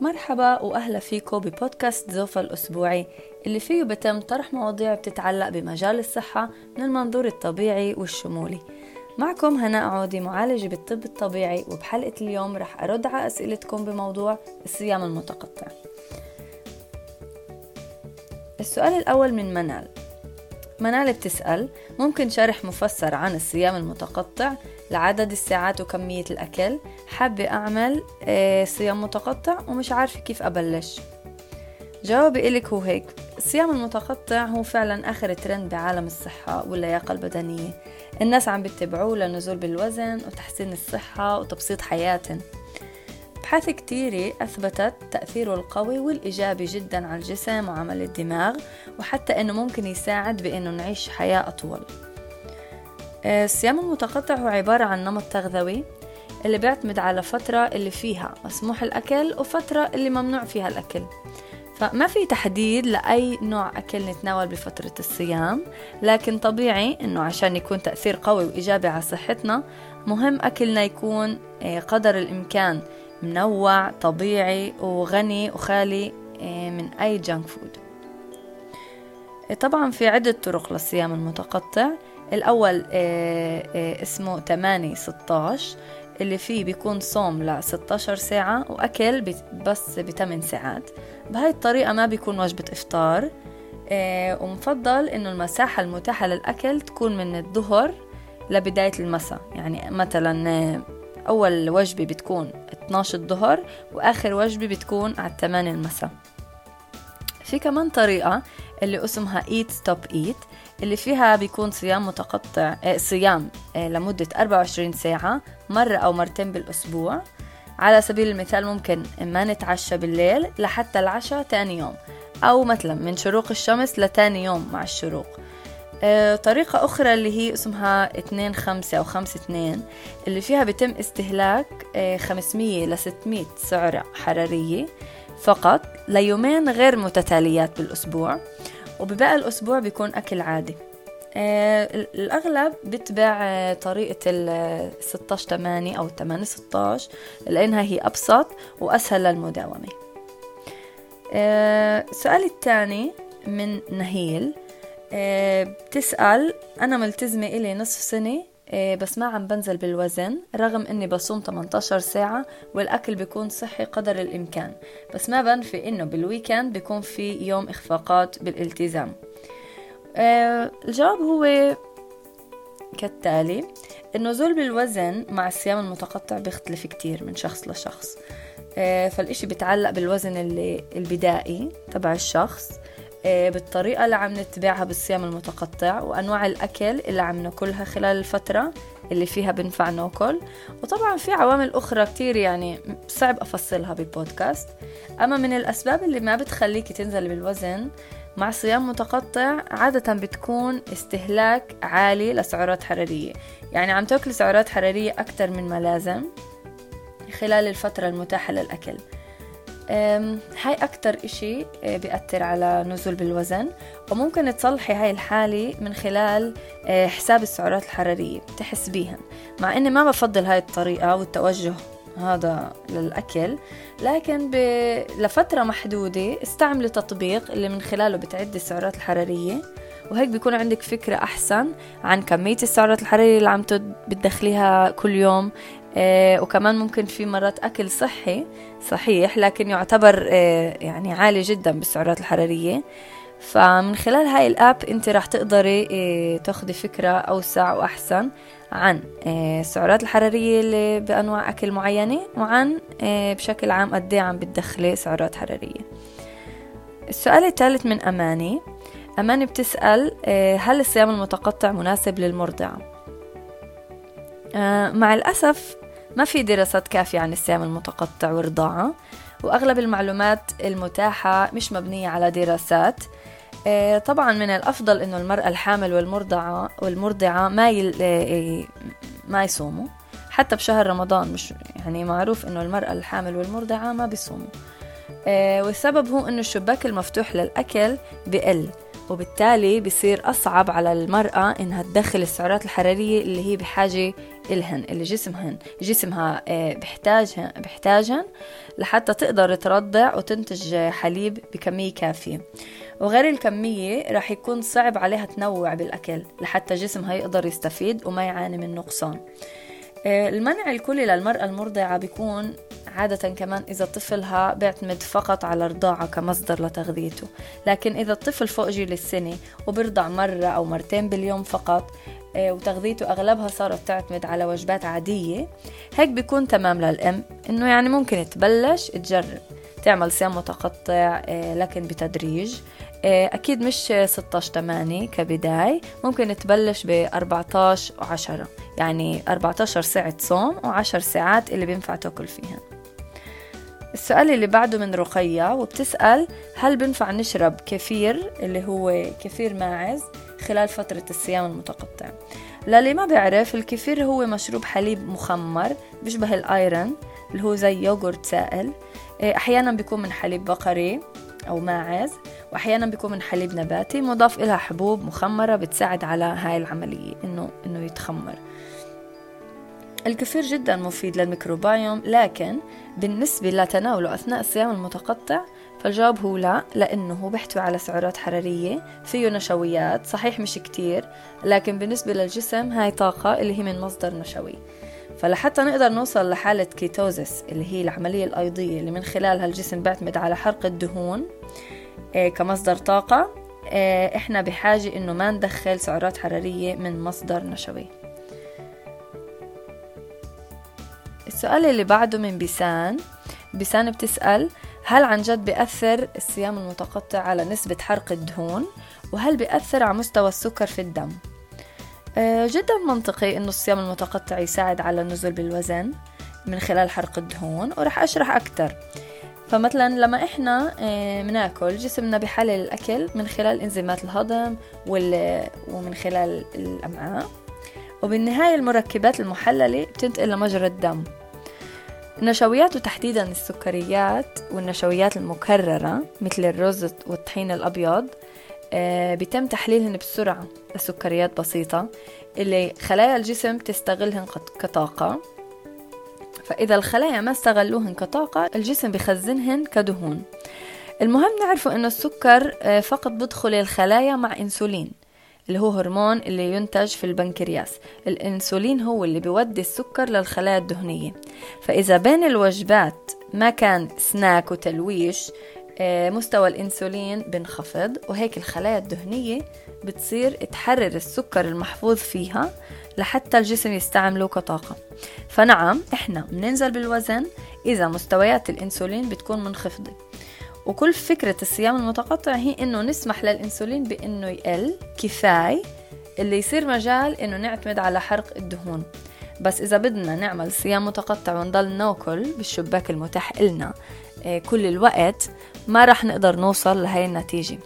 مرحبا وأهلا فيكم ببودكاست زوفا الأسبوعي اللي فيه بتم طرح مواضيع بتتعلق بمجال الصحة من المنظور الطبيعي والشمولي. معكم هناء عودي معالجة بالطب الطبيعي وبحلقة اليوم رح أرد على أسئلتكم بموضوع الصيام المتقطع. السؤال الأول من منال. منال بتسأل ممكن شرح مفسر عن الصيام المتقطع لعدد الساعات وكمية الأكل؟ حابة أعمل آه، صيام متقطع ومش عارفة كيف أبلش. جوابي إلك هو هيك. الصيام المتقطع هو فعلا آخر ترند بعالم الصحة واللياقة البدنية. الناس عم بيتبعوه للنزول بالوزن وتحسين الصحة وتبسيط حياتهم. أبحاث كتيرة أثبتت تأثيره القوي والإيجابي جدا على الجسم وعمل الدماغ وحتى أنه ممكن يساعد بأنه نعيش حياة أطول. آه، الصيام المتقطع هو عبارة عن نمط تغذوي اللي بيعتمد على فترة اللي فيها مسموح الأكل وفترة اللي ممنوع فيها الأكل. فما في تحديد لأي نوع أكل نتناول بفترة الصيام لكن طبيعي أنه عشان يكون تأثير قوي وإيجابي على صحتنا مهم أكلنا يكون آه، قدر الإمكان منوع طبيعي وغني وخالي آه، من أي جانك فود طبعا في عدة طرق للصيام المتقطع. الأول اسمه 8 16 اللي فيه بيكون صوم ل 16 ساعة وأكل بس ب 8 ساعات. بهاي الطريقة ما بيكون وجبة إفطار. آه، ومفضل إنه المساحة المتاحة للأكل تكون من الظهر لبداية المساء. يعني مثلا آه، أول وجبة بتكون 12 الظهر وآخر وجبة بتكون على 8 المساء. في كمان طريقة اللي اسمها Eat Stop Eat. اللي فيها بيكون صيام متقطع آه، صيام آه، لمدة 24 ساعة مرة أو مرتين بالأسبوع. على سبيل المثال ممكن ما نتعشى بالليل لحتى العشاء تاني يوم أو مثلا من شروق الشمس لتاني يوم مع الشروق. آه، طريقة أخرى اللي هي اسمها اتنين خمسة أو خمسة اتنين اللي فيها بيتم استهلاك خمسمية لستمية سعرة حرارية فقط ليومين غير متتاليات بالأسبوع. وبباقي الأسبوع بيكون أكل عادي. آه الأغلب بتبع آه طريقة ال 16 8 أو 8 16 لأنها هي أبسط وأسهل للمداومة. آه السؤال الثاني من نهيل. آه بتسأل أنا ملتزمة إلي نصف سنة آه، بس ما عم بنزل بالوزن رغم إني بصوم 18 ساعة والأكل بيكون صحي قدر الإمكان. بس ما بنفي إنه بالويكند بيكون في يوم إخفاقات بالالتزام. آه، الجواب هو كالتالي النزول بالوزن مع الصيام المتقطع بيختلف كتير من شخص لشخص. آه، فالإشي بيتعلق بالوزن اللي البدائي تبع الشخص. بالطريقة اللي عم نتبعها بالصيام المتقطع وأنواع الأكل اللي عم ناكلها خلال الفترة اللي فيها بنفع ناكل. وطبعا في عوامل أخرى كتير يعني صعب أفصلها ببودكاست أما من الأسباب اللي ما بتخليكي تنزلي بالوزن مع صيام متقطع عادة بتكون استهلاك عالي لسعرات حرارية. يعني عم تاكلي سعرات حرارية أكتر من ما لازم خلال الفترة المتاحة للأكل. هاي أكتر إشي آه، بيأثر على نزول بالوزن. وممكن تصلحي هاي الحالة من خلال آه، حساب السعرات الحرارية تحسبيهن مع إني ما بفضل هاي الطريقة والتوجه هذا للأكل لكن ب... لفترة محدودة استعملي تطبيق اللي من خلاله بتعدي السعرات الحرارية. وهيك بيكون عندك فكرة أحسن عن كمية السعرات الحرارية اللي عم بتدخليها كل يوم. آه وكمان ممكن في مرات أكل صحي صحيح لكن يعتبر آه يعني عالي جدا بالسعرات الحرارية. فمن خلال هاي الآب أنت راح تقدري آه تاخدي فكرة أوسع وأحسن عن آه السعرات الحرارية اللي بأنواع أكل معينة وعن بشكل عام قد إيه عم بتدخلي سعرات حرارية. السؤال الثالث من أماني. أماني بتسأل هل الصيام المتقطع مناسب للمرضعة مع الأسف ما في دراسات كافية عن الصيام المتقطع والرضاعة وأغلب المعلومات المتاحة مش مبنية على دراسات. آه، طبعا من الأفضل إنه المرأة الحامل والمرضعة والمرضعة ما يل... آه، ما يصوموا. حتى بشهر رمضان مش يعني معروف إنه المرأة الحامل والمرضعة ما بيصوموا. آه، والسبب هو إنه الشباك المفتوح للأكل بقل وبالتالي بصير أصعب على المرأة إنها تدخل السعرات الحرارية اللي هي بحاجة إلهن اللي جسمهن جسمها آه، بحتاجهن بحتاجهن لحتى تقدر ترضع وتنتج حليب بكمية كافية. وغير الكمية رح يكون صعب عليها تنوع بالأكل لحتى جسمها يقدر يستفيد وما يعاني من نقصان. آه، المنع الكلي للمرأة المرضعة بيكون عادة كمان إذا طفلها بيعتمد فقط على الرضاعة كمصدر لتغذيته. لكن إذا الطفل فوق جيل السنة وبرضع مرة أو مرتين باليوم فقط وتغذيته أغلبها صارت تعتمد على وجبات عادية. هيك بيكون تمام للأم إنه يعني ممكن تبلش تجرب. تعمل صيام متقطع آه، لكن بتدريج. آه، أكيد مش 16 8 كبداية. ممكن تبلش ب 14 و 10 يعني 14 ساعة صوم و10 ساعات اللي بينفع تاكل فيها. السؤال اللي بعده من رقية وبتسأل هل بنفع نشرب كفير اللي هو كفير ماعز؟ خلال فترة الصيام المتقطع. للي ما بيعرف الكفير هو مشروب حليب مخمر بيشبه الايرن اللي هو زي يوغورت سائل. آه، أحيانا بيكون من حليب بقري أو ماعز وأحيانا بيكون من حليب نباتي. مضاف لها حبوب مخمرة بتساعد على هاي العملية إنه إنه يتخمر. الكفير جدا مفيد للميكروبايوم لكن بالنسبة لتناوله أثناء الصيام المتقطع فالجواب هو لا لأنه بيحتوي على سعرات حرارية فيه نشويات صحيح مش كتير لكن بالنسبة للجسم هاي طاقة اللي هي من مصدر نشوي. فلحتى نقدر نوصل لحالة كيتوزس اللي هي العملية الأيضية اللي من خلالها الجسم بيعتمد على حرق الدهون آه، كمصدر طاقة آه، إحنا بحاجة إنه ما ندخل سعرات حرارية من مصدر نشوي. السؤال اللي بعده من بيسان بيسان بتسأل هل عن جد بيأثر الصيام المتقطع على نسبة حرق الدهون؟ وهل بيأثر على مستوى السكر في الدم؟ آه، جدا منطقي إنه الصيام المتقطع يساعد على النزول بالوزن من خلال حرق الدهون ورح أشرح أكثر فمثلا لما إحنا بناكل آه، جسمنا بحلل الأكل من خلال إنزيمات الهضم ومن خلال الأمعاء. وبالنهاية المركبات المحللة بتنتقل لمجرى الدم. النشويات وتحديدا السكريات والنشويات المكررة مثل الرز والطحين الأبيض آه، بيتم تحليلهن بسرعة لسكريات بسيطة اللي خلايا الجسم تستغلهن كطاقة. فإذا الخلايا ما استغلوهن كطاقة الجسم بخزنهن كدهون. المهم نعرفوا أن السكر آه، فقط بدخل الخلايا مع إنسولين. اللي هو هرمون اللي ينتج في البنكرياس. الإنسولين هو اللي بيودي السكر للخلايا الدهنية. فإذا بين الوجبات ما كان سناك وتلويش آه، مستوى الإنسولين بنخفض وهيك الخلايا الدهنية بتصير تحرر السكر المحفوظ فيها لحتى الجسم يستعمله كطاقة. فنعم إحنا بننزل بالوزن إذا مستويات الإنسولين بتكون منخفضة. وكل فكرة الصيام المتقطع هي إنه نسمح للإنسولين بإنه يقل كفاية اللي يصير مجال إنه نعتمد على حرق الدهون. بس إذا بدنا نعمل صيام متقطع ونضل نأكل بالشباك المتاح إلنا آه، كل الوقت ما رح نقدر نوصل لهي النتيجة.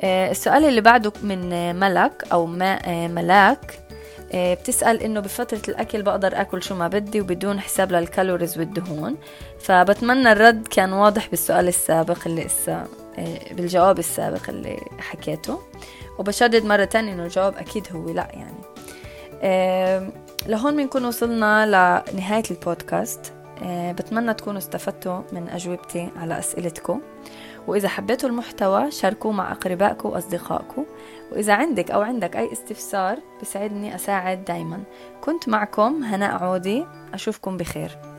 آه، السؤال اللي بعده من ملك أو ما آه، ملاك بتسأل إنه بفترة الأكل بقدر أكل شو ما بدي وبدون حساب للكالوريز والدهون. فبتمنى الرد كان واضح بالسؤال السابق اللي إسا آه، بالجواب السابق اللي حكيته. وبشدد مرة تانية إنه الجواب أكيد هو لأ يعني. آه، لهون بنكون وصلنا لنهاية البودكاست. بتمنى تكونوا استفدتوا من أجوبتي على أسئلتكم. وإذا حبيتوا المحتوى شاركوه مع أقربائكم وأصدقائكم وإذا عندك أو عندك أي استفسار بسعدني أساعد دايما. كنت معكم هناء عودي أشوفكم بخير.